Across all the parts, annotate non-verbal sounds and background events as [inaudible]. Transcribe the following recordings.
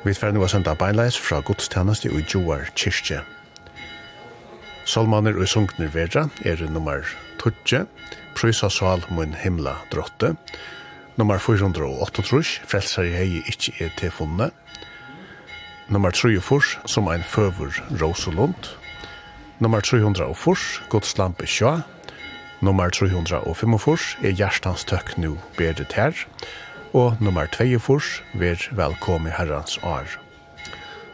Vi fer nu a senda beinleis fra godstjeneste i Joar Kirche. Solmaner og sunkner vera er nummer 12, Prysa sval mun himla drotte, nummer 438, Frelsar i hei ikkje er til funne, nummer 34, Som ein føver Rosalund, nummer 304, Guds lampe sjå, nummer 345, Er hjertans tøkk nu bedet her, nummer og nummer 2 furs ver velkomi herrans år.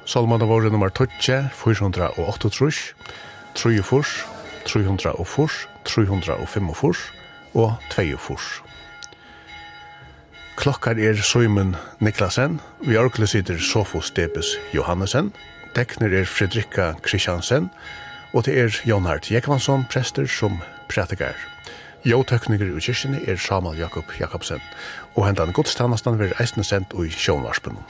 Salman av året nummer 12, 408 trus, 3 furs, 300 og furs, 305 furs og 2 furs. Klokkar er Søymen Niklasen, vi orkle sitter Sofus Debes Johannesen, tekner er Fredrikka Kristiansen, og det er Jonhard Jekvansson, prester som prætikar. Jåtekniker i kyrkjene er Samal Jakob Jakobsen, og hentan godstannastan vil eisne sendt ui sjånvarspunnen.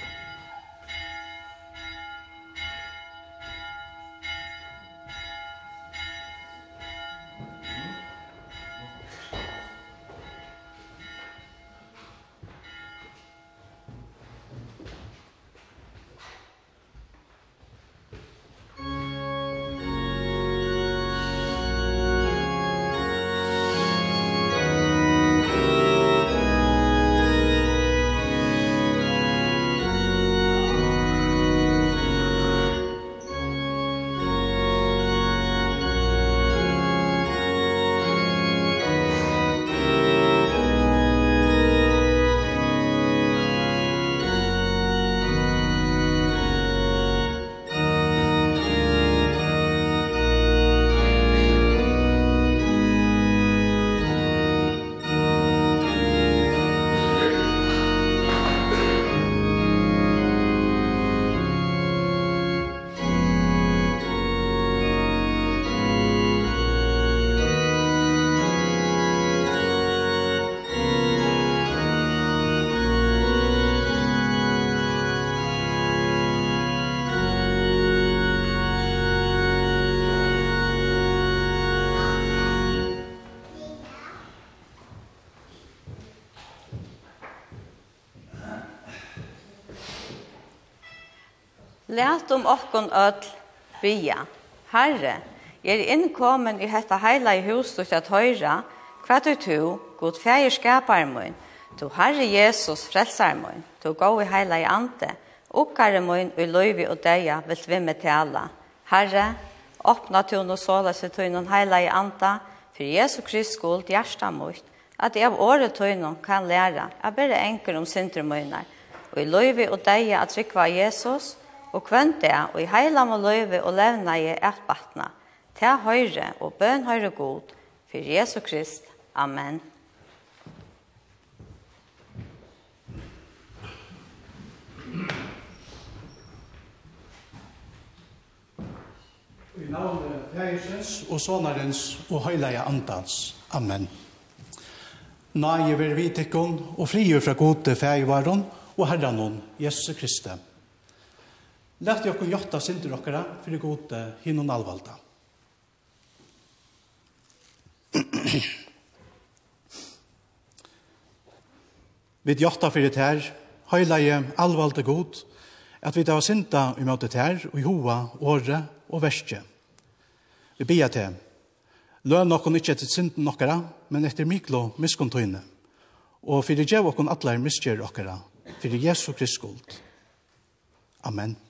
Læt om okkon öll bia. Herre, jeg er innkommen i hetta heila i hus du at høyra, hva du to, god feir skapar mun, to Herre Jesus frelsar mun, to gå i heila i ante, okkare mun i løyvi og deia vil svimme til alla. Herre, åpna to no sola seg tøynon heila i anta, for Jesu Krist skuld hjärsta mot, at jeg av året tøynon kan læra, jeg bare enker om syndrumøyner, og i løyvi og deia at trykva Jesus, og kvønt det, og i heila må løyve og levna i et batna, til høyre og bøn høyre god, for Jesu Krist. Amen. I navnet Fægisens og Sånarens og Høyleie Antans. Amen. Nei, vi er vidtikken og frigjør fra gode fægivaren og herren Jesus Kristus. Lætt jo kun jotta sindur okkara fyrir god hinnon alvalda. [clears throat] Vi jotta fyrir tær, høylaie alvalda god, at vi tar sinda i møte tær, og i hoa, åre og verste. Vi bia til, løn okkun ikkje etter sinden okkara, men etter miklo miskuntøyne, og fyrir djev okkun atler miskjer okkara, fyrir Jesu Krist skuld. Amen.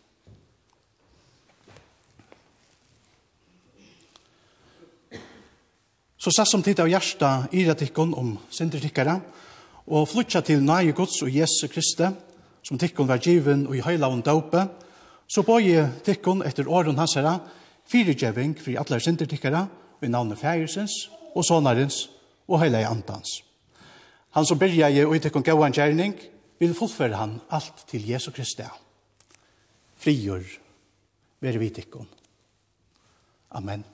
Så sats som tid av hjärsta i tikkon om synder tikkara, og flytja til nage gods og Jesu Kristi, som tikkon var given og i høyla og daupe, så bøye tikkon etter åren hans herra, fyrigjeving for atler synder tikkara, i navnet Fægersens og Sonarens og høyla i Antans. Han som byrja i og i tikkon gauan gjerning, vil fullføre han alt til Jesu Kristi. Frigjør, veri vi tikkon. Amen.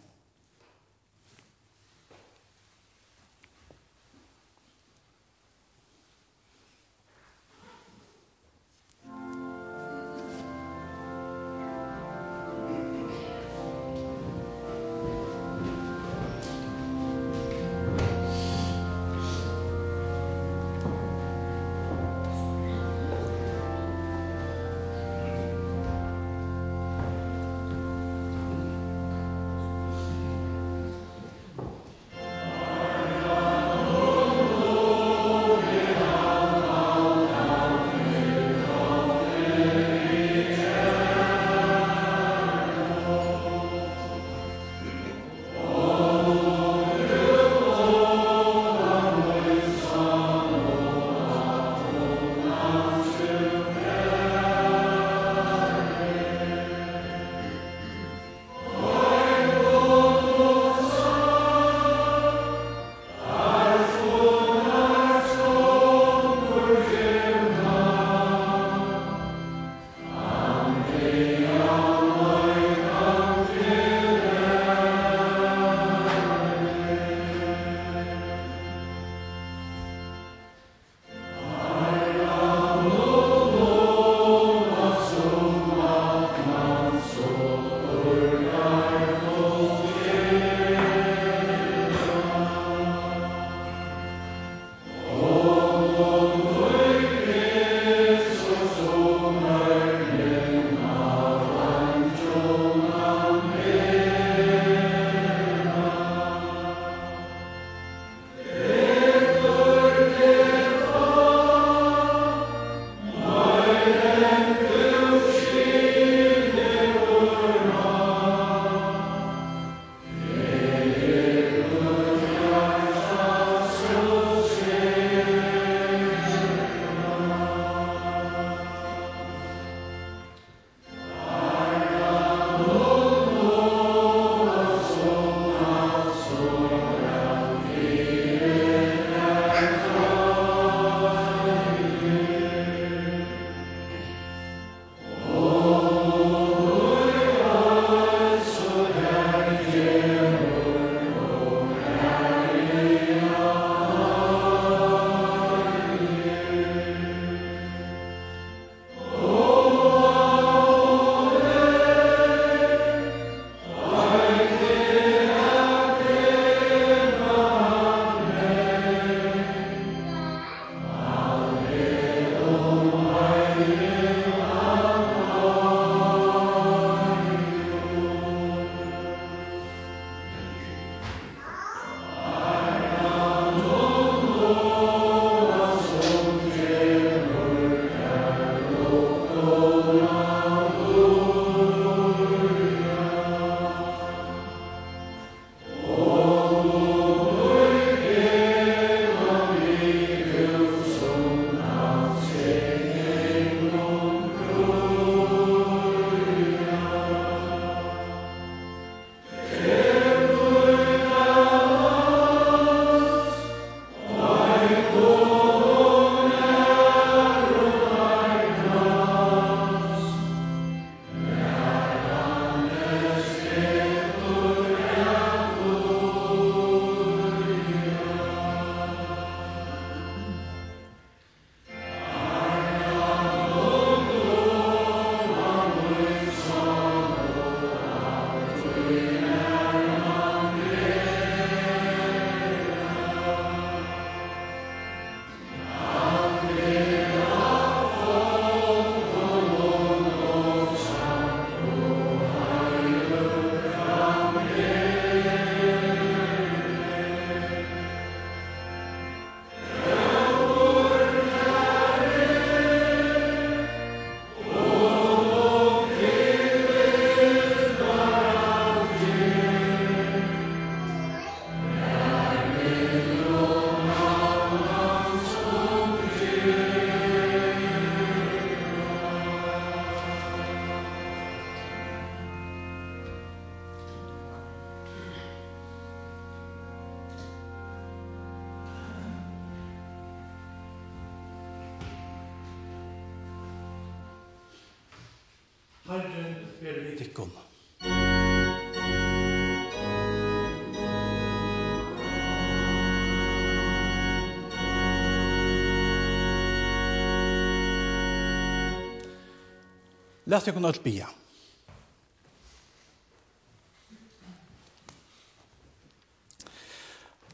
Lætt jeg kunne alt bia.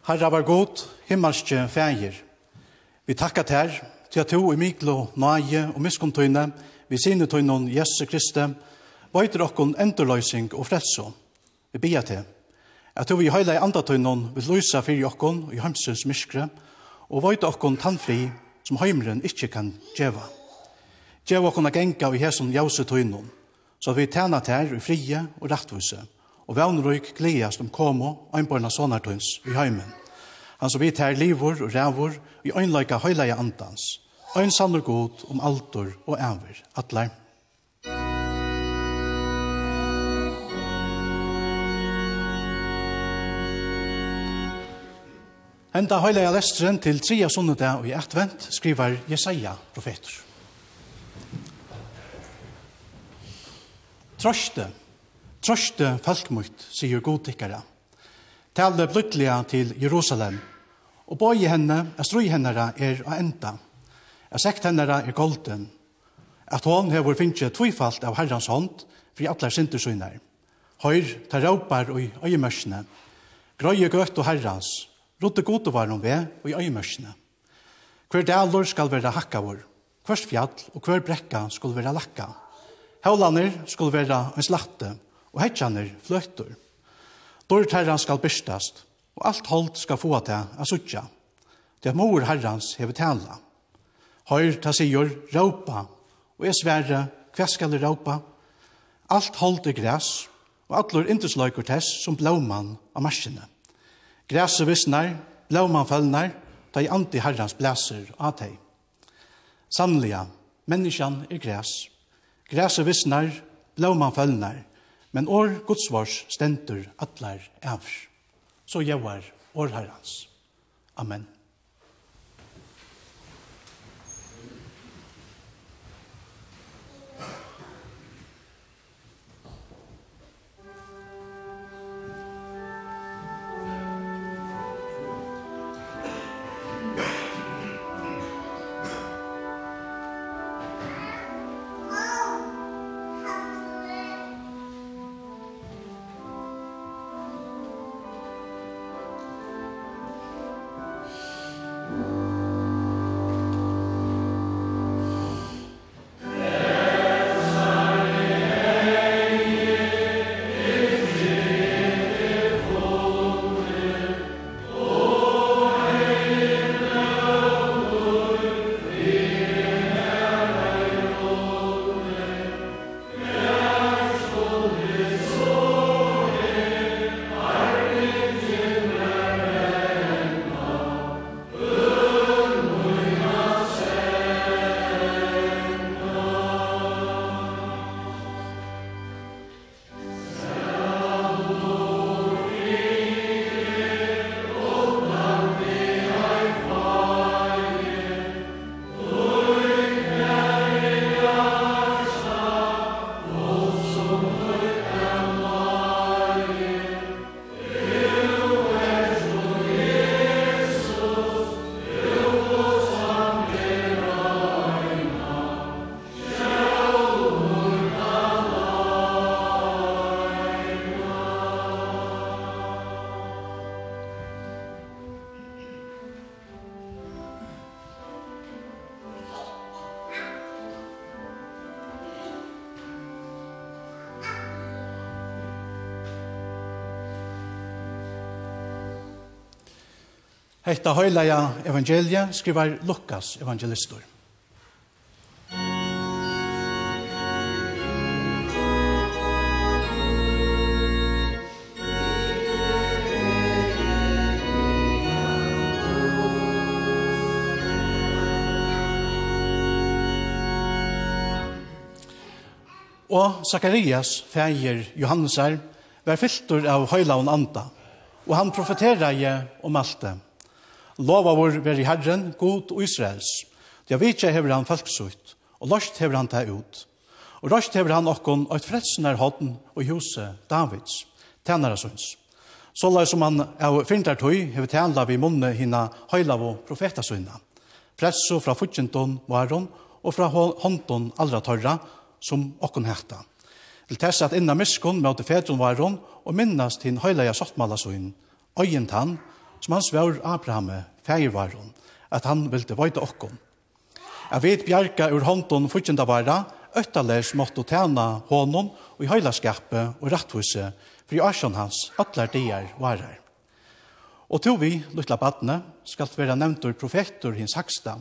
Herre var god, himmelske feir. Vi takkar ter, til at du i Miklo, nage og Miskuntøyne, vi sine tøynon Jesu Kristi, veitur okkon endurløysing og fredso. Vi bia til, at du i heila i andatøynon vil løysa fyrir okkon i hamsens myskre, og veitur okkon tannfri som heimren ikkje kan djeva. Gjev okon a genga i hesson jause tøynum, så vi tæna tær i frie og rettvise, og vevnrøyk gledast om komo og einborna sonartøyns i heimen. Han som vi tær livor og rævor i øynleika høyleia andans, øyn sannur god om altor og æver, atler. Henda høyleia lestren til tria sunnudag og i ettvent skriver Jesaja profetur. Trøste, trøste folkmutt, sier godtikkere. Tale bluttliga til Jerusalem, og bøye henne, at strøy henne er å enda. Jeg sekt henne er golden, at hon hever finnje tvifalt av herrans hånd, fri atler sintersøyner. Høyr, ta råpar og i øyemørsene, grøye gøtt og herrans, rotte gode var hun ved og i øyemørsene. Hver dalor skal være hakka vår, hver fjall og hver brekka skal være lakka. Havlaner skulle være en slakte, og hetjaner fløytor. Dårlig herran skal byrstast, og alt holdt skal få til a suttja. Det er mor herrans hever tala. Høyr ta sigur råpa, og jeg sverre hva skal det råpa? Alt holdt er græs, og allur indesløyker tess som blåmann av marsjene. Græset visnar, blåmann fellnar, ta i anti herrans blæser av teg. Sannliga, menneskjan er græs, Græse visnar, blåman følnar, men år godsvars stendur atlar evr. Så jævar år herrans. Amen. Hetta høylaja evangelia skrivar Lukas evangelistor. Og Sakarias, feir Johannesar, var fylltur av høylaun anda, og han profeterer om alt det lova vår veri Herren, god og Israels. Det er vitja hever han falksut, og lost hever han ta ut. Og lost hever han okkon og et fredsen er hodden og huset Davids, tænare søns. Så la som han av fyrndar tøy hever tænla vi munne hina høylav og profetasøyna. Fredso fra futjenton varon og fra håndton allra tørra som okkon hekta. Til tess at inna miskon møte fedron varon og minnast hin høylaja sottmala søyn, øyent han, som han svær Abraham färgvaron att han ville vita okkon. Jeg vet bjarga ur hånden fortjenta vara öttalers mått och tjäna honom och i høylaskapet och rettvise, för i asjon hans allar dier varer. Og to vi, luttla badne, skalt vera nevntur profetor hins haksta,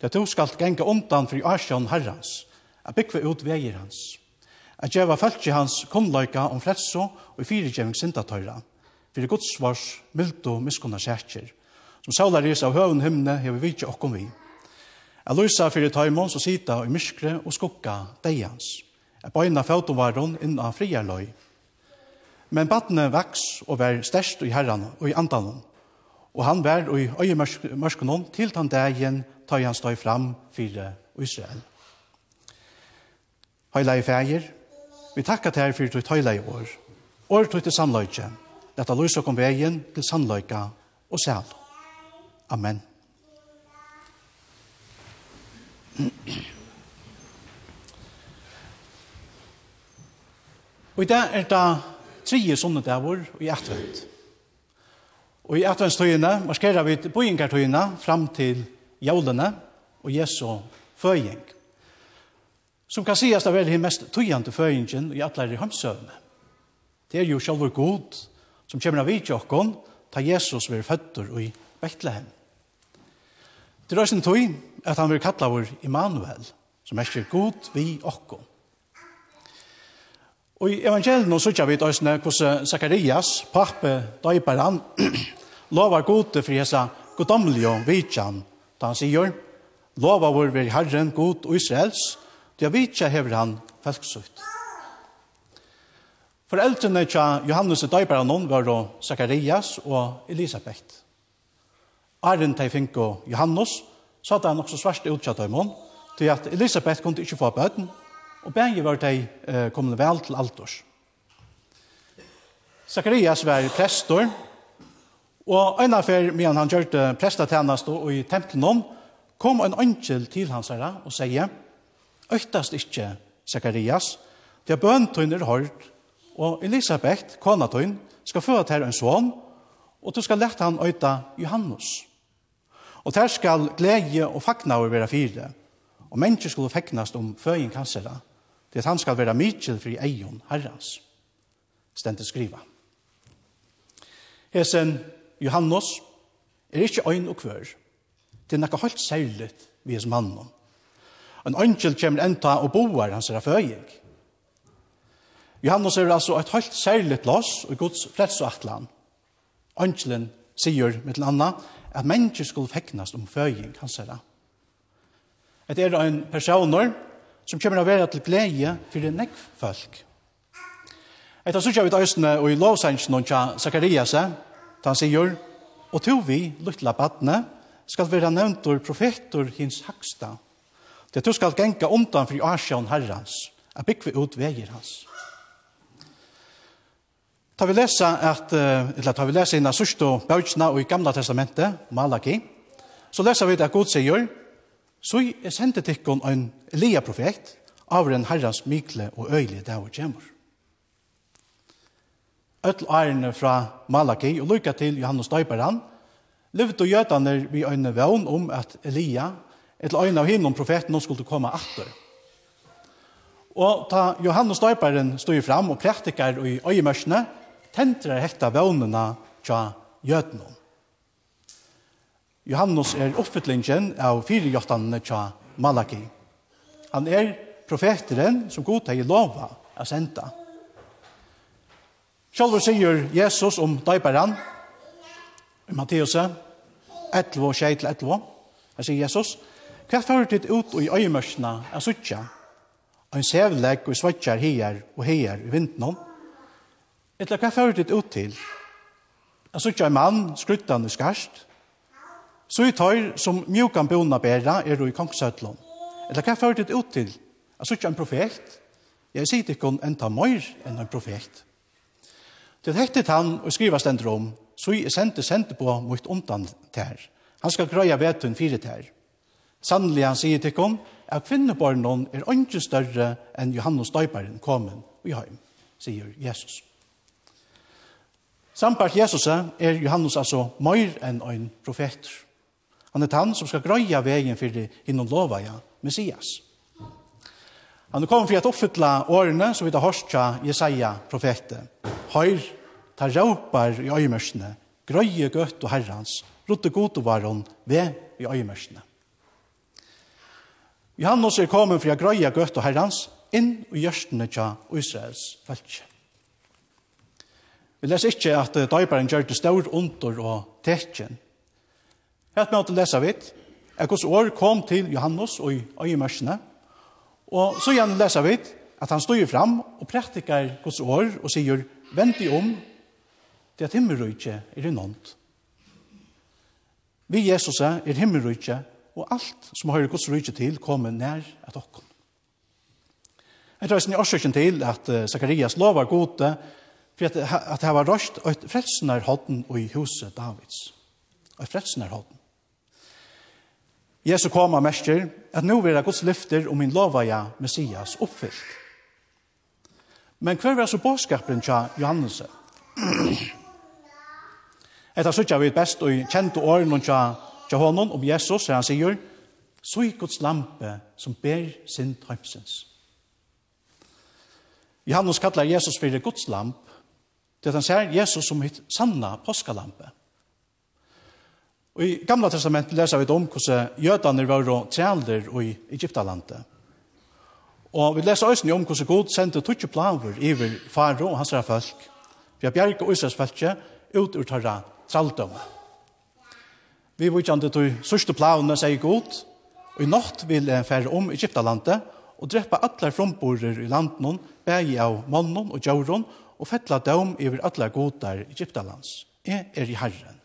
det to skal genge undan for i asjon herrans, a byggva ut veier hans, a djeva fæltje hans kunnløyka om fredso og i fyrirgjeving sindatøyra, fyrir Guds svars mildt miskunna sækjer. Som Saula ris av høven himne hever vi okkom vi. Jeg lysa fyrir taimon som sita i myskre og skugga deians. Jeg bøyna fautovaron inn av friarløy. Men badne vaks og vær størst i herran og i andanon. Og han vær og i øyemørskonon til tan dagen tar han støy fram fyrir Israel. Høylei fægir, vi takkar til her fyrir i år. År tøyte samløytjen. Lata lysa kom veien til sannløyka og sæl. Amen. Og i dag er det tredje sunnedavur i Atvent. Og i Atventstøyene maskerer vi boingartøyene fram til jævlene og Jesu føying. Som kan sies det er den mest tøyende føyingen i atler i hamsøvne. Det er jo selv god som kommer av vidtje ta Jesus ved føtter i Betlehem. Det røysen tog at han vil kalla vår Immanuel, som er god vi okko. Og i evangelien nå sykja vi døysene hos Zacharias, pappe, døyperan, [clears throat] lovar gode for hesa godomlige vidtjan, da han sier, lovar vår vir herren god og Israels, da vidtja hever han felksutt. Foreldrene til Johannes og Døybæra noen var Zacharias og Elisabeth. Arjen til Fink og Johannes sa det nok så svært utsatt av mån, til at Elisabeth kunne ikke få bøten, og begge var de eh, kommende vel til alters. Zacharias var prester, og en affær medan han gjørte det prestatjeneste og i tempelen kom en angel til hans herre og sier, «Øktast ikke, Zakarias, til bøntøyner hørt, og Elisabeth, kona tøyn, skal føre til en son, og du skal lette han øyta Johannes. Og der skal glede og fagna over være fire, og mennesker skulle fagnas om føyen kansera, til at han skal være mykjel fri eion herrans. Stendet skriva. Hesen Johannes er ikke øyn og kvør, det er noe helt særligt vi er som mannen. En ønskjel kommer enda og boar hans er føying, Johannes er altså et helt særligt loss og Guds fredsatlan. Angelen sier med til anna at mennesker skulle feknast om føying, han sier det. Et er en personer som kommer å være til glede for en nekv folk. Et av sørger vi til og i lovsengen og tja Zakarias, da han sier, og to vi, luttla badne, skal være nevntor profetor hins haksta. Det du skal genka undan fri asjon herrans, a byggve ut veier hans. Tar vi lesa at, eller tar vi lesa innan sørste bøtjene og i gamla testamentet, Malaki, så lesa vi at Gud sier, så er sendet tikkun en Elia profet av den herrans mykle og øylige der og kjemur. Øtl ærene fra Malaki og lykka til Johannes Døyperan, levde og gjøtane vi øyne vevn om at Elia, etter øyne av hinnom profeten, skulle komme atter. Og ta Johannes Døyperen stod fram og praktikar i øyemørsene, tendrar hekta vånena tja jötnum. Johannes er oppfyllingen av firejottanene tja Malaki. Han er profeteren som god teg lova a senda. Sjálfur sier Jesus om daiparan i Matteus 11 og 11. Han sier Jesus, Hva fører ditt ut i øyemørsna er suttja? Og en sevlegg og svartjar her og her i vinden Etla, hva fører ditt ut til? Jeg så ikke en mann, skruttan i skarst, så i tøyr som mjukan bona bæra er i kongsøtlån. Etla, hva fører ditt ut til? Jeg så ikke en profet, jeg sier ikke hun enda mer enn en profet. Det hektet han og skriva stendr om, så jeg sendte sendte på mot undan tær. Han skal grøya vetun fire tær. Sannelig han sier til hun, at kvinnebarnen er ikke større enn Johannes Døyparen kommen i heim, sier Jesus. Sampart Jesus er Johannes altså mer enn en profet. Han er han som skal grøya veien det innom lova, ja, Messias. Han er kommet for å oppfylle årene som vi har hørt fra Jesaja profetet. Høyr, ta råpar i øyemørsene, grøye gøtt og herrans, rotte god og varon ved i øyemørsene. Johannes er kommet for å grøye gøtt og herrans inn i gjørstene til Israels falskje. Vi leser ikke at døyberen gjør det større under og tekjen. Helt med å lese vidt, at hos år kom til Johannes og i øyemørsene, og så igjen leser vidt at han står fram og praktikar hos år og sier, vent i om, det at himmelrøyke er innånd. Vi Jesus er himmelrøyke, og alt som hører Guds røyke til kommer nær at okken. Jeg tror jeg er årsøkken til at Zakarias lovar gode, for at, at det var røst et frelsenarhodden i huset Davids. Et frelsenarhodden. Jesu koma mestjer at nu jeg Guds lyfter om min lovaja Messias oppfyllt. Men hver var så båskaperen til Johannes? [clears throat] Etter suttja vi best og kjente åren til tja honom om Jesus, han sier, så i Guds lampe som ber sin tøymsens. Johannes kallar Jesus for Guds lamp, Det at han ser Jesus som hitt sanna påskalampe. Og i gamla testament leser vi om hvordan jødene var og trælder i Egyptalandet. Og vi leser også om hvordan Gud sendte tutsje plaver iver faro og hans folk. Vi har bjerg og Israels folke ut ur tørre tralldømme. Vi var kjent til sørste plavene, sier Gud, og i natt vil jeg fære om Egyptalandet og drepa alle fromborer i landet, bæg av mannen og djøren, og fettla døm iver alla godar Egyptalands. Jeg er i Herren.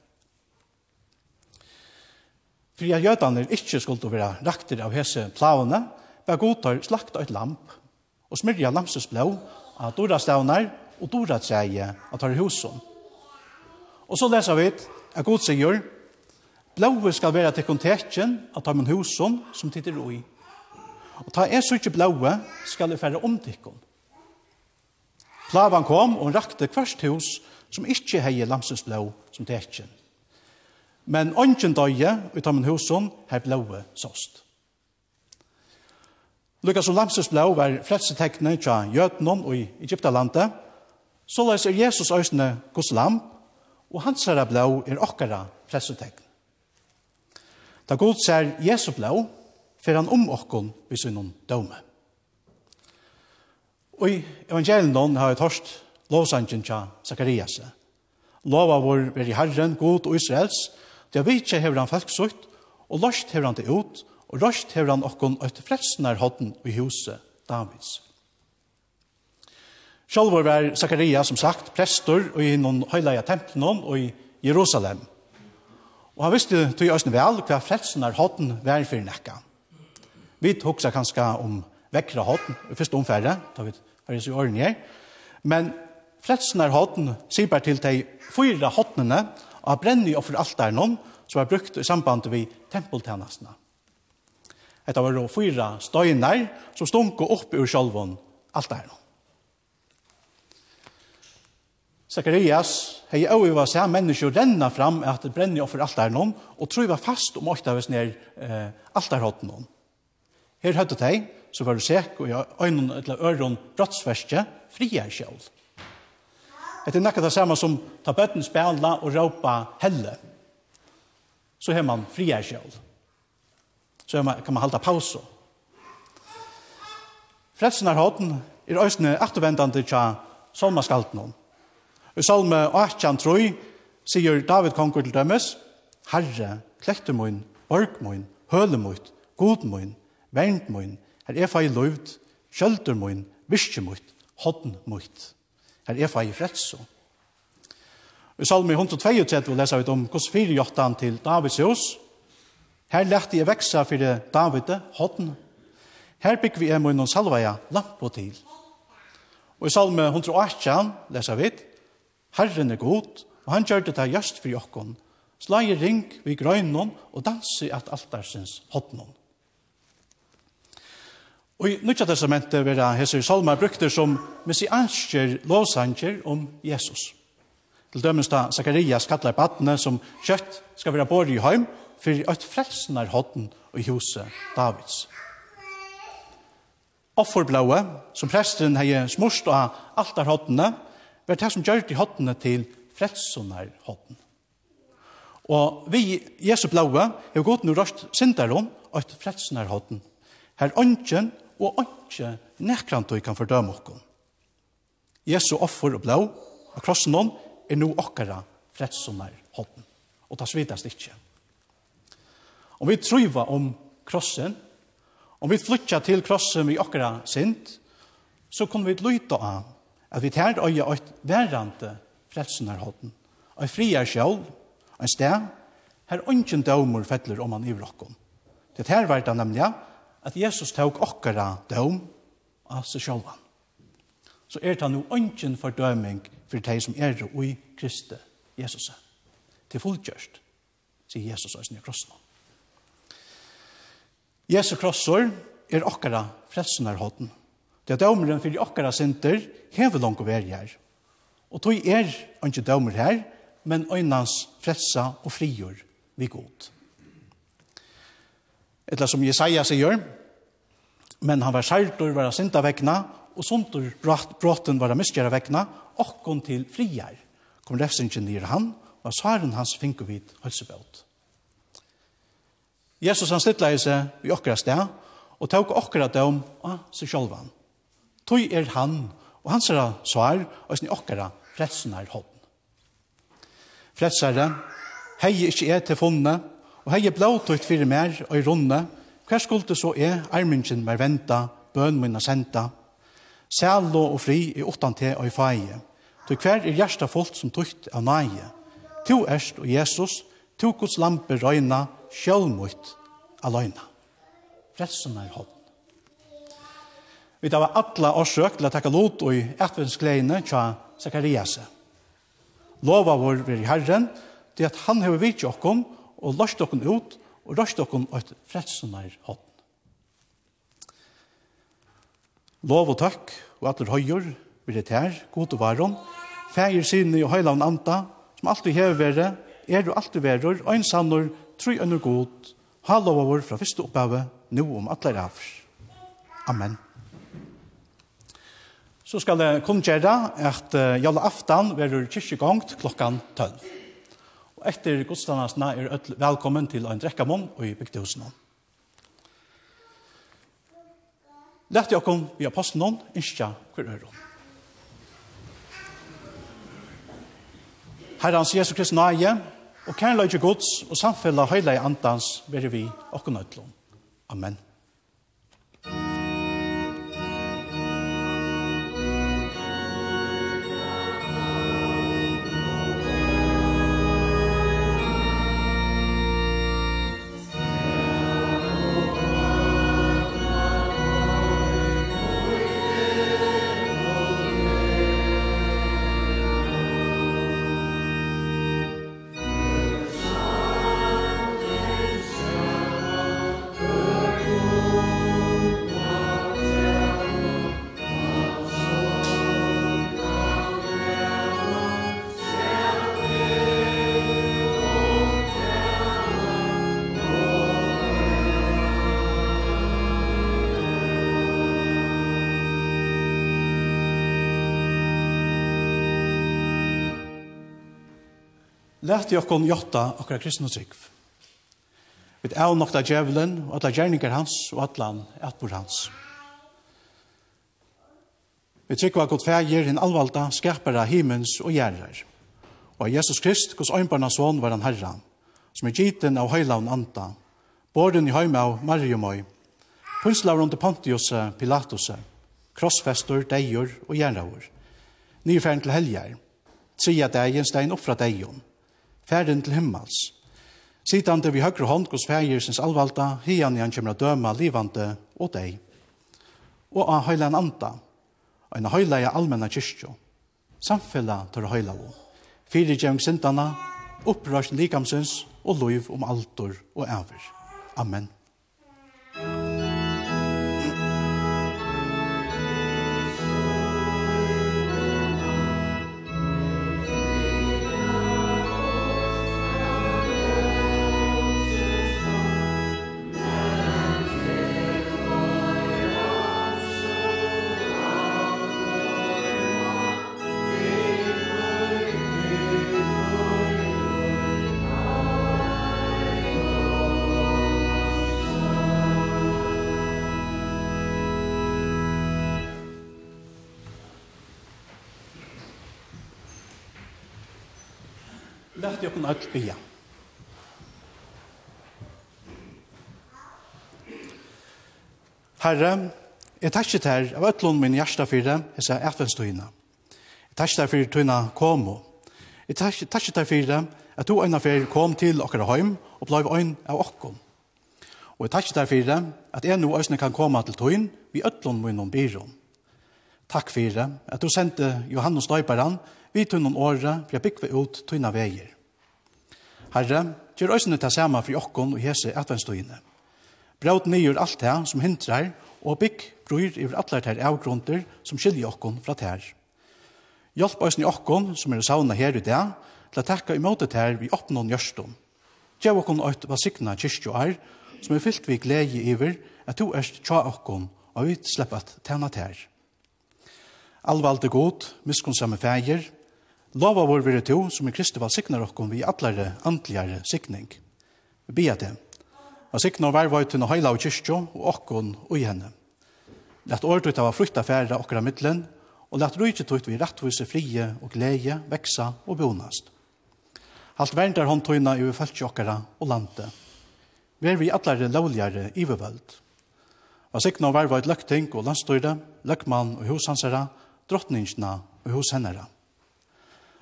For jeg jødene ikke skulle være rakter av hese plavene, var godar slakta et lamp og smyrja lamses blå av dora stavnar og dora tseie av tar husen. Og så leser vi at god sier, Blåve skal være til kontekjen av tar husen som titter ui. Og ta er så ikke blåve skal det færre omtikken. Plavan kom og rakte kvart hus som ikkje hei lamsens blå som tekjen. Men ongen døye ut av min husen her blåe sost. Lukas og lamsens blå var fleste tekne tja jøtnon og i Egyptalandet, så løs er Jesus øysene gos lam, og hans herre blå er okkara fleste tekne. Da god ser Jesu blå, fer han om okkon vi sinnen døme. Og i evangelien har jeg torst lovsangen til Zacharias. Lova vår veri Herren, God og Israels, til vi ikke hever han folksutt, og løst hever han det ut, og løst hever han okkon et frelsnar hodden i huset Davids. Sjálv var Zakaria, som sagt, prestor i noen høyleia templen og i Jerusalem. Og han visste til Østen vel hva frelsenar hodden var for nekka. Vi tok seg kanskje om vekkra hodden i første omfærre, da vi er i åren her. Men fletsen er hotten, sier bare til de fyra hotnene av brenni og for alt er noen, som er brukt i samband med tempeltjenestene. Etter var det fyra støyner som stunko opp ur sjolvån alt er noen. Zacharias hei au i var seg mennesker renna fram at det brenner offer alt er noen, og tror var fast om åkta hvis ned eh, alt noen. Her høttet hei, så var du sek og i øynene eller øron brottsverste frier sjøl. Det er nekka det samme som ta bøtten spela og råpa helle. Så har man frier sjøl. Så man, kan man halda pauser. Fredsen er hånden er øyne ettervendende tja salmaskalten. I salme 18 troi sier David konkur til dømes, Herre, klekter min, borg min, høle min, god min, vernt min, Her er fei løyvd, kjølter mun, virkje mutt, hodden mutt. Her er fei fredso. I salmi 132 leser vi om hos firjottan til Davids hus. Her lærte jeg veksa fyrir David, hodden. Her bygg vi er mun og salvaja lampo til. Og i salmi 118 leser vi Herren er god, og han gjør det til just for jokken. Slager ring vi grøynon og danse at altarsens hodnon. Og i Nutja testamentet vil hese salmer brukte som messiansker lovsanger om Jesus. Til dømes da Zakarias kallar badne som kjøtt skal være båret i heim for at frelsenar hodden og i huset Davids. Offerblåa, som presten hei smurst av altarhoddene, var det som gjør de hoddene til frelsonarhodden. Og vi, Jesu blåa, har gått nu røst sindarom og et hotten. Her ånden og ikke nekrant kan fordøme oss. Jesu offer og blå, av krossen hon, er nå okkara fredssonar hodden, og ta svitast ikkje. Om vi truva om krossen, om vi flytja til krossen vi okkara sint, så kommer vi lyta av at vi tær øya eit verrande frelsenar hodden, eit sjål, og en sted, her ungen dømer fettler om han i vrokken. Det her var det nemlig, at Jesus tok okkara døm av seg sjálvan. Så er det nu ønsken fordøming for de som er i Kristi Jesus. Til fullkjørst, sier Jesus og sin krossen. Jesu krossor er okkara frelsenarhånden. Det er dømeren for okkara synder hever langt å være her. Og tog er ikke dømer her, men øynans frelsa og frigjør vi godt eller som Jesaja sier, men han var særtor, var sinta vekna, og somtor bråten var miskjæra vekna, okkon til friar, kom refsingen nir han, og svaren hans finko vid hølsebøt. Jesus han stittla seg i okkara sted, og tok okkara døm av seg sjolvan. Tøy er han, og hans er svar, og sin okkara frelsen er hånd. Frelsere, hei ikkje er til funnet, og hei blått ut fyrir mer og i runde, hver skulde så er armingen mer venta, bøn minna senta, sælo og fri i åttan til og i feie, til hver er hjersta folk som tukt av nage, to erst og Jesus, to gods lampe røyna, sjølmutt aløyna. Fredsen er hånd. Vi tar alla årsøk til å takke lot og i etvenskleiene tja Zakarias. Lova vår vir Herren, det at han hever vidt jokkom, og løst dere ut, og løst dere et frelsenær hånd. Lov og takk, og atler høyer, vil det her, god og varon, feir sinne og heilavn anta, som alltid hever være, er du alltid verur, og en sannur, tru under god, ha lov vår fra første oppgave, nå om atler avr. Amen. Så skal jeg kunngjøre at uh, jalla aftan verur kyrkjegongt klokkan 12. Og etter godstandasene er ødel velkommen til en drekkamon og i bygdehusene. Lætt jeg kom vi apostelen, innskja hver øron. Herrens Jesus Kristus nage, og kærløyde gods og samfellet høyla i andans, være vi og nødlom. Amen. Læti okkon jotta okkar kristna trygg. Vi er nok da djevelen og alla gjerninger hans og allan atbor hans. Vi trygg var god fægir en alvalda skapara himens og gjerrar. Og Jesus Krist, gos øynbarna son var han herra, som er giten av høylaun anda, borden i høyma av Mariumøy, Pulslaur under Pontius Pilatus, krossfester, deir og jernraur. Nyferden til helger, tria degen stein oppfra deion, färden til himmels. Sitande vi høyre hånd hos färgersens allvalda, hian i han kommer å døme livande og deg. Og av høyla en anda, en høyla i allmenna kyrkjo, samfella tar høyla og, fyrir gjeving sindana, likamsins og loiv om altor og æver. Amen. öll bia. Herre, jeg takkje til av öllun min hjärsta fyrir, jeg sier etvenstøyna. Jeg takkje til fyrir tøyna komo. Jeg takkje til fyrir at du øyna fyrir kom til okkara heim og blei øyn av okkom. Og jeg takkje til fyrir at jeg nu òsne kan koma til tøyn vi öllun min om byrån. Takk fyrir at du sendte Johannes Døyparan vi tunnon året for jeg byggve ut tunna veier. Herre, gjør øsene ta samme for jokken og hese adventstøyene. Braut nyer alt det som hindrar, og bygg bryr i alle ter avgrunter som skiljer jokken fra ter. Hjelp øsene jokken som er sauna her i dag, til å takke imot det her vi oppnån gjørstum. Gjør jokken øyt hva sikna kyrkjo er, som er fyllt vi glede iver at du erst tja jokken, og vi slipper at tjene ter. Alvalde god, miskunnsamme feir, Lova vår vire to, som i Kristi var siknar okkom vi atlare antligare sikning. Vi bia det. Og sikna og vervøyten og heila og kyrkjo og okkon og i henne. Lett året ut av frukta færa okkara middelen, og lett rujtje ut vi rettvise frie og gleie, veksa og bonast. Halt verndar håndtøyna i ufeltje okkara og lande. Vi er vi atlare lovligare ivevöld. Og sikna og vervøyt løkting og landstøyre, løkman og hoshansere, drottningsna og hos hennere.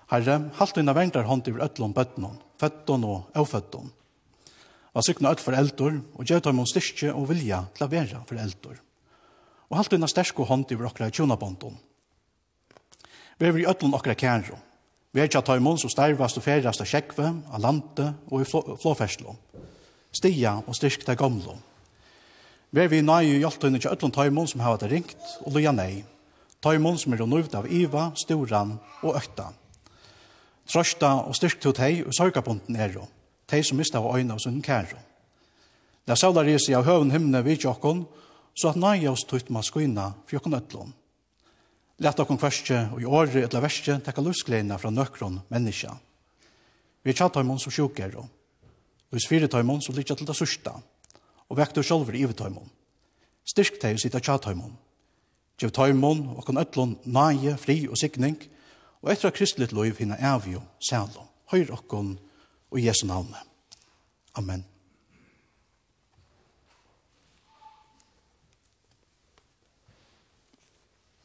Herre, halt dina vengtar hånd til ötlån bøttenon, føtton og avføtton. Og sykna ut for eldor, og gjør dem om styrke og vilja til å være for eldor. Og halt dina sterske hånd over okra tjonabondon. Vi er i ötlån okra kæro. Vi er ikke at taimon som stervast og ferast av kjekve, av lande og i flåferslå. Stia og styrk til gamlo. Vi er vi nøy i hjelptøyne i ötlån taimon som har vært ringt, og loja nei. Taimon som er nøyvd av iva, storan og økta. Trøsta og styrk til teg og sørgabunden er jo. Teg som mistet av øynene og sunn kære. Da sauda risi av høven himmene vid jokken, så at nøye oss tutt ma for jokken øtlån. Lætt okkon kvarskje og i året etter verste tekka lusgleina fra nøkron menneska. Vi tja tøymon som sjuker og vi sfyrir tøymon som litja til det sørste. og vekter sjølver i tøymon. Styrk teg og sita tja tøymon. Gjev tøymon og kon øtlån nøye, fri og sikning – og etter kristelig lov hinna avgjå, sælo, høyr okkon og Jesu navne. Amen.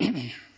Amen. [clears throat]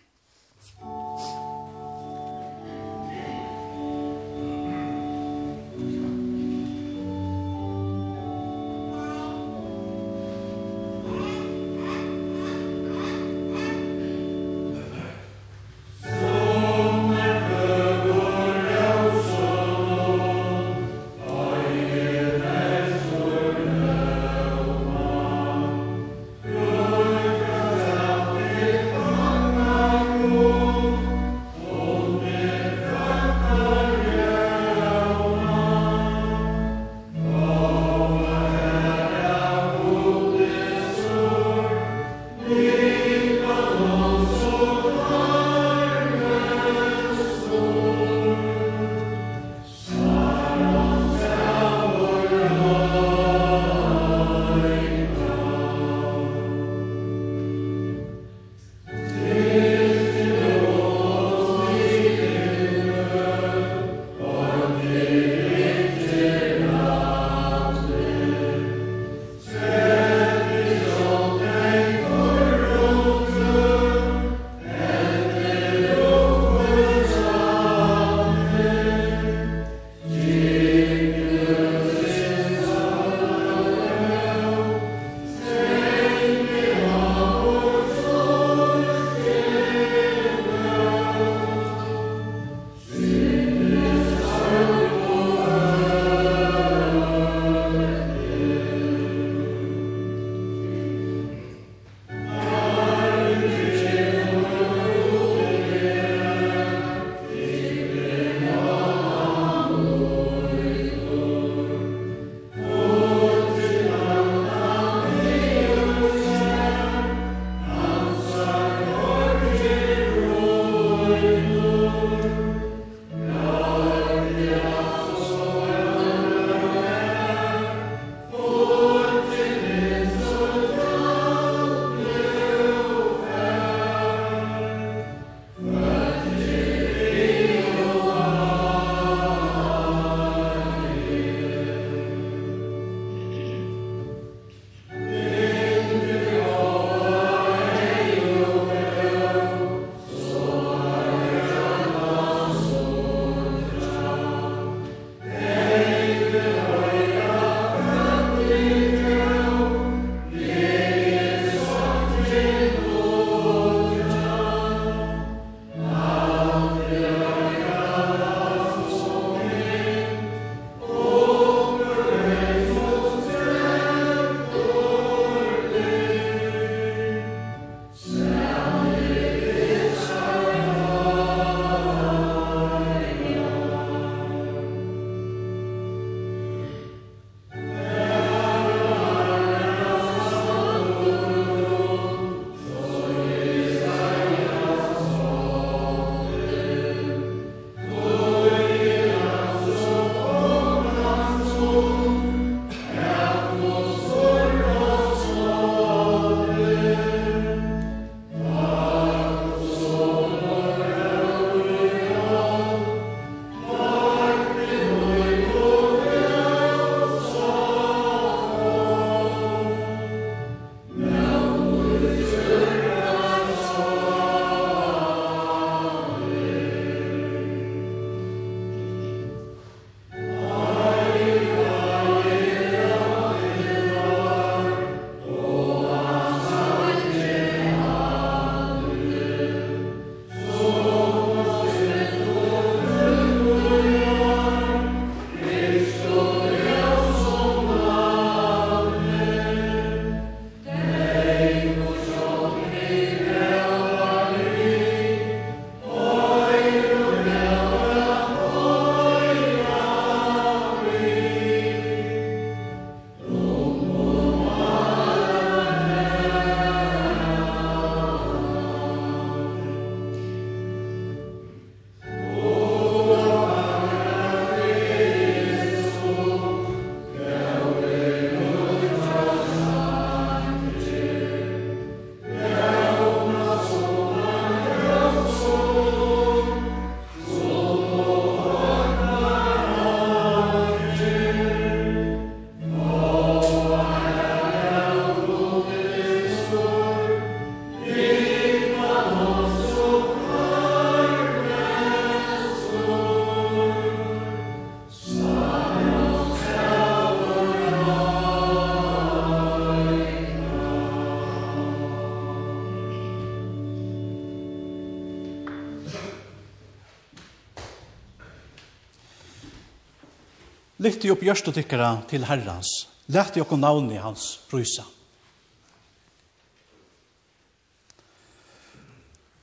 lyfti opp gjørstotykkara til Herrans. Lætti navn i hans prysa.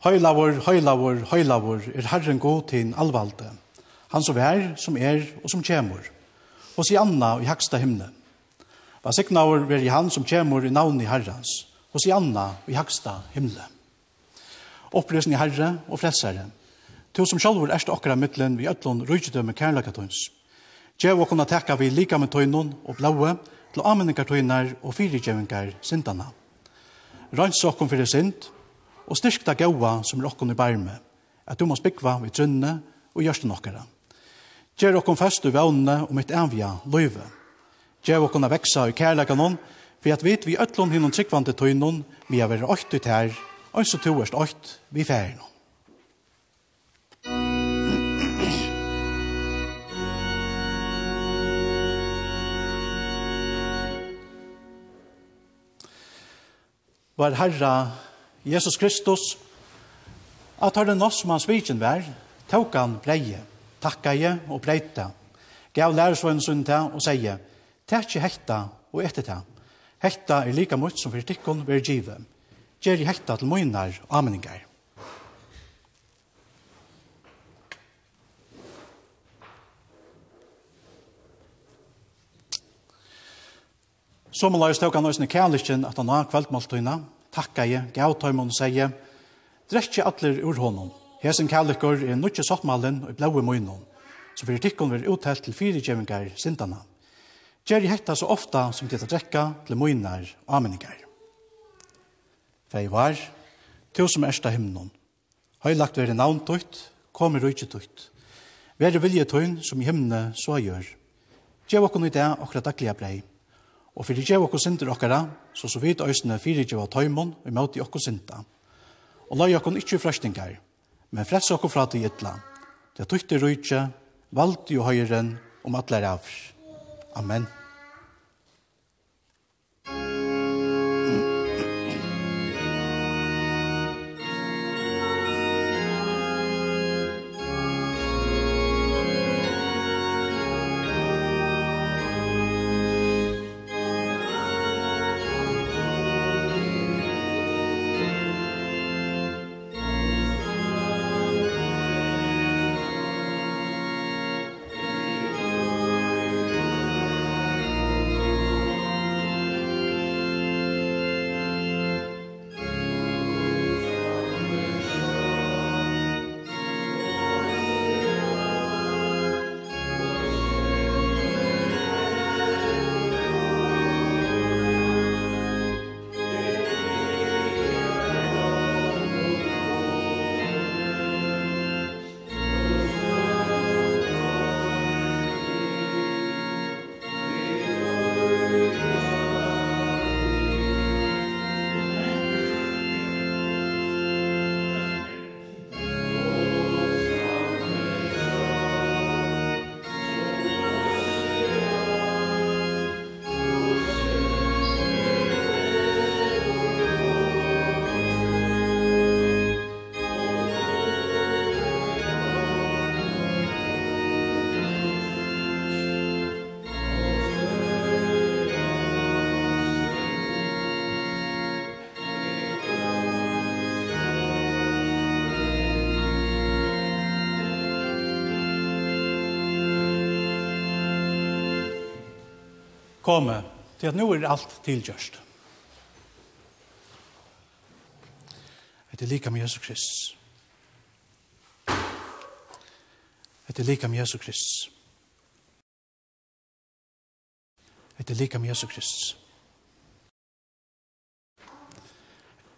Høylavur, høylavur, høylavur er Herren god til alvalde. Han som er, som er og som kjemur. Og si anna i haksta himne. Va signaur veri han som kjemur i navni Herrans. Og si anna i haksta himne. i Herre og frelsere. Tu som sjálfur erst okkara mittlen vi öllun rujtidømme kærlakatons. Gjev og kunne tekka vi lika med tøynun og blaue til avmenningar tøynar og fyrirgjevingar syndana. Rans okkom fyrir synd og styrkta gaua som er okkom i bærme, at du må spikva vi trunne og gjørste nokkara. Gjev okkom fast i vannene om mitt envia løyve. Gjev okkom a veksa i kærleikanon, for at vit vi ötlun hinnom tryggvande tøynun vi har vært åkt ut her, og så toerst åkt vi færinum. var Herra Jesus Kristus, at har det nå som hans viken vær, tok han breie, takka je og breita, gav lærersvønnen sunn til og sier, «Tek ikke hekta og etter til. Hekta er like mye som for tikkun vil give. Gjer i hekta til møynar og ameningar.» Som Allah stod han nøysene kærlikken at han har kveldmåltøyna, takka jeg, gav tøymon og sier, drekkje atler ur honom. Hesen kærlikker er nødje sottmalen og blaue møynon, så fyrir tikkun vil uttelt til fire gjevingar sindana. Gjerri hekta så ofta som tida drekka til møynar og ameningar. Fei var, til som ersta himnon, høylagt veri navn tøyt, kommer rujtje tøyt. Veri vilje tøyn som i himne så gjør. Gjev okkur i det okra daglige brei, Og fyrir djeva okkur synder okkara, så så vidt øysene fyrir djeva tøymon vi møte okkur sinda. Og lai okkur ikkje frøstingar, men frets okkur fra til ytla. Det tøytte rujtje, valdi jo høyren om atler avr. Amen. komme til at nå er alt tilgjørst. Det er lika med Jesus Kristus. Det er lika med Jesus Kristus. Det er lika med Jesus Kristus.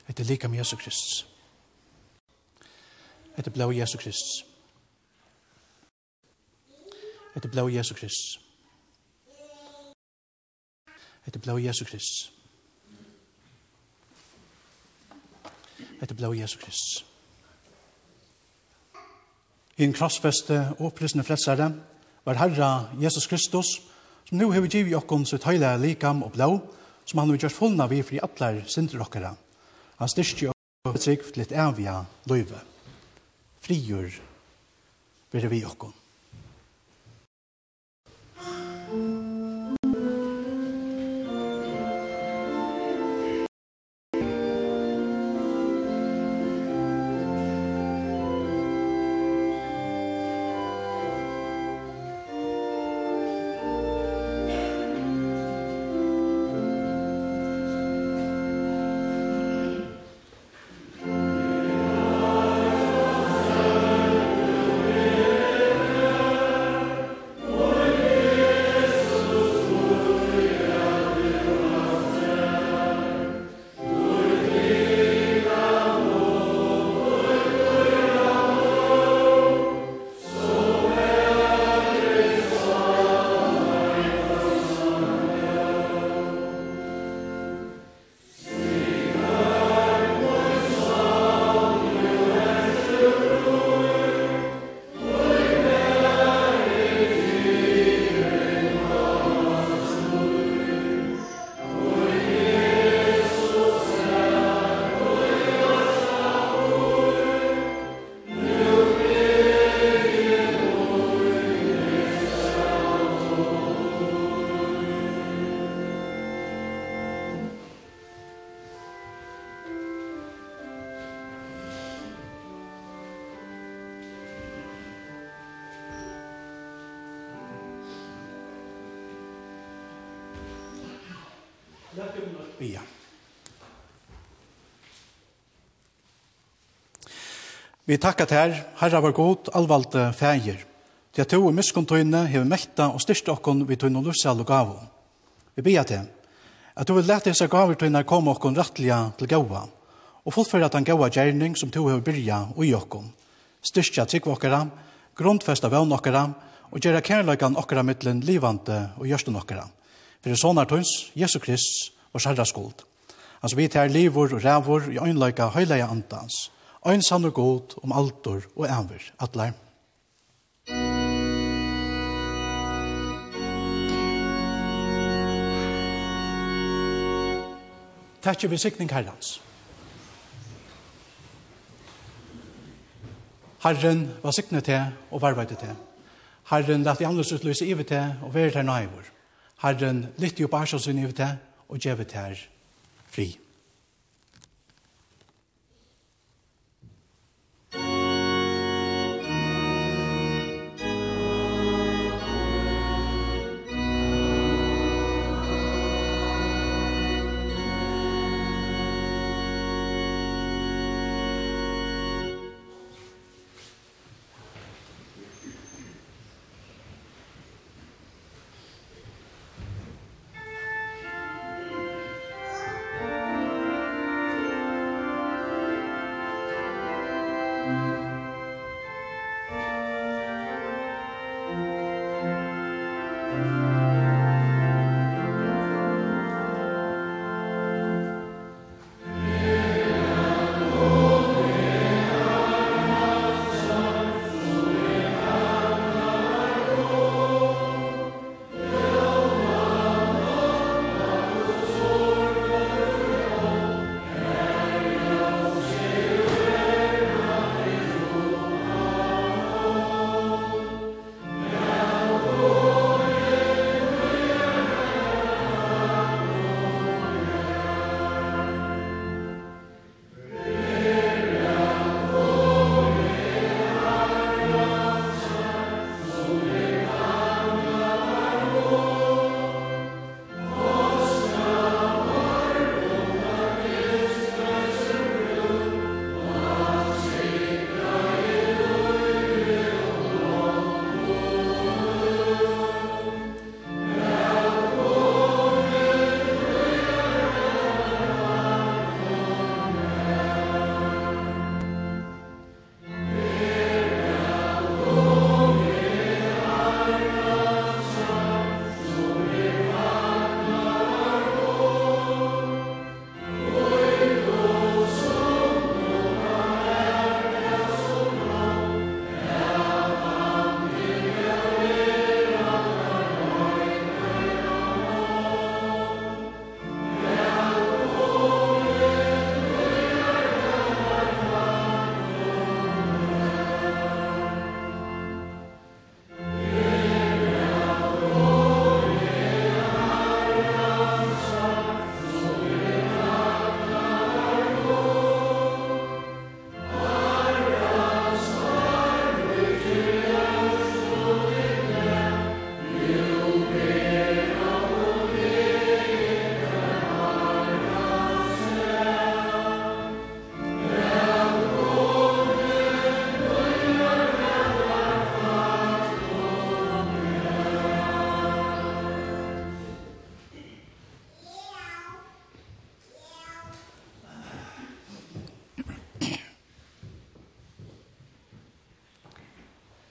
Det er lika med Jesus Kristus. Det er blå Jesus Kristus. Det er blå Jesus Kristus etter blå Jesu Krist. Etter blå Jesu Krist. I en krossfeste og opplysende fredsere var Herra Jesus Kristus, som nu hever givet okkon sitt høyla likam og blå, som han har gjort fullna vi fri atler sindre okkara. Han styrste og betrygg litt evige løyve. Frigjør vil vi okkon. Vi takkar til herra var god, allvalde fægir. Til at to i miskuntøyne hever mekta og styrst okkon vi tøyne og og gavo. Vi bia til at du vil lete disse gaver tøyne komme okkon rattliga til gaua og fullføre at han gaua gjerning som to hever byrja og i okkon. Styrstja trygg okkara, grundfesta vevn okkara og gjerra kærløykan okkara mittlen livante og gjørsten okkara. Fyrir sånne tøyns, Jesu Krist og skuld. Altså vi tar livor og rævor i øynløyka høyleia antans øynsan og god om altor og enver atler. Takk vi sikning herrens. Herren var sikne til og varvete til. Herren lette i andres utløse ivet til og være til nøyvor. Herren lytte jo på ærsjåsyn ivet til og gjevet til fri.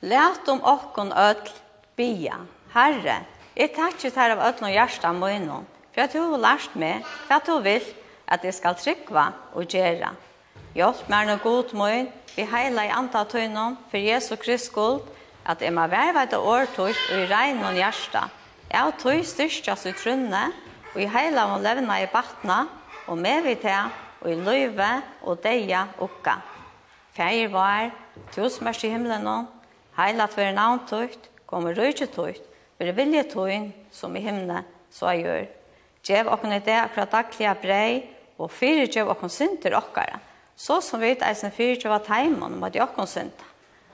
Læt om okkon öll bia. Herre, jeg takkje her av öll og hjärsta møynon, for at du har lært meg hva du vil at jeg skal trykva og gjera. Hjelp meg no god møyn, vi heila i anta tøynon, for Jesu Krist skuld, at jeg må være et årtøy og i regn og hjärsta. Jeg har tøy styrstjas i trunne, og i heila må levna i batna, og med vi til, og i løyve og deia ukka. Feir var, tusen mersi himmelen heilat være navn tøyt, kom i røyke tøyt, være vilje tøyn, som i himne, så jeg gjør. Gjev okken i det akkurat daglige brei, og fyrir gjev okken synder okkara, så som vi eisen fyrir gjev at heimann om at jokken synda.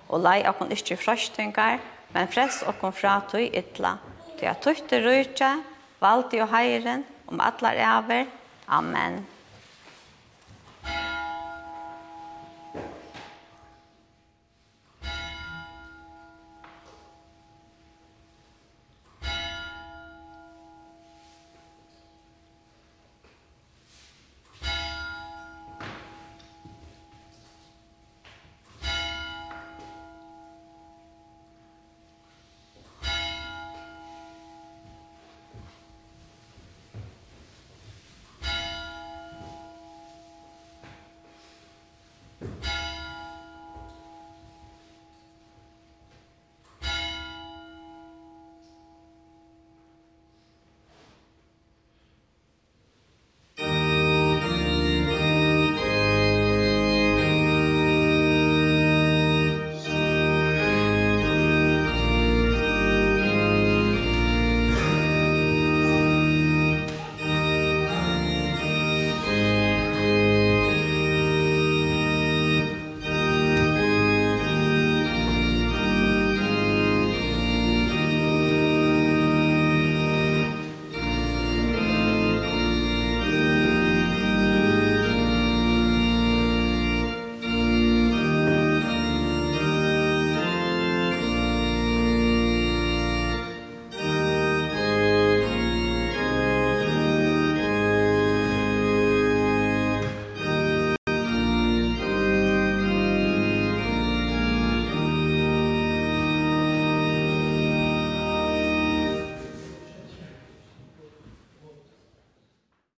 Og lei okken ikke frøstingar, men frels okken fra tøy ytla, til at tøyte røyke, valgte jo heiren, om atlar æver. Amen.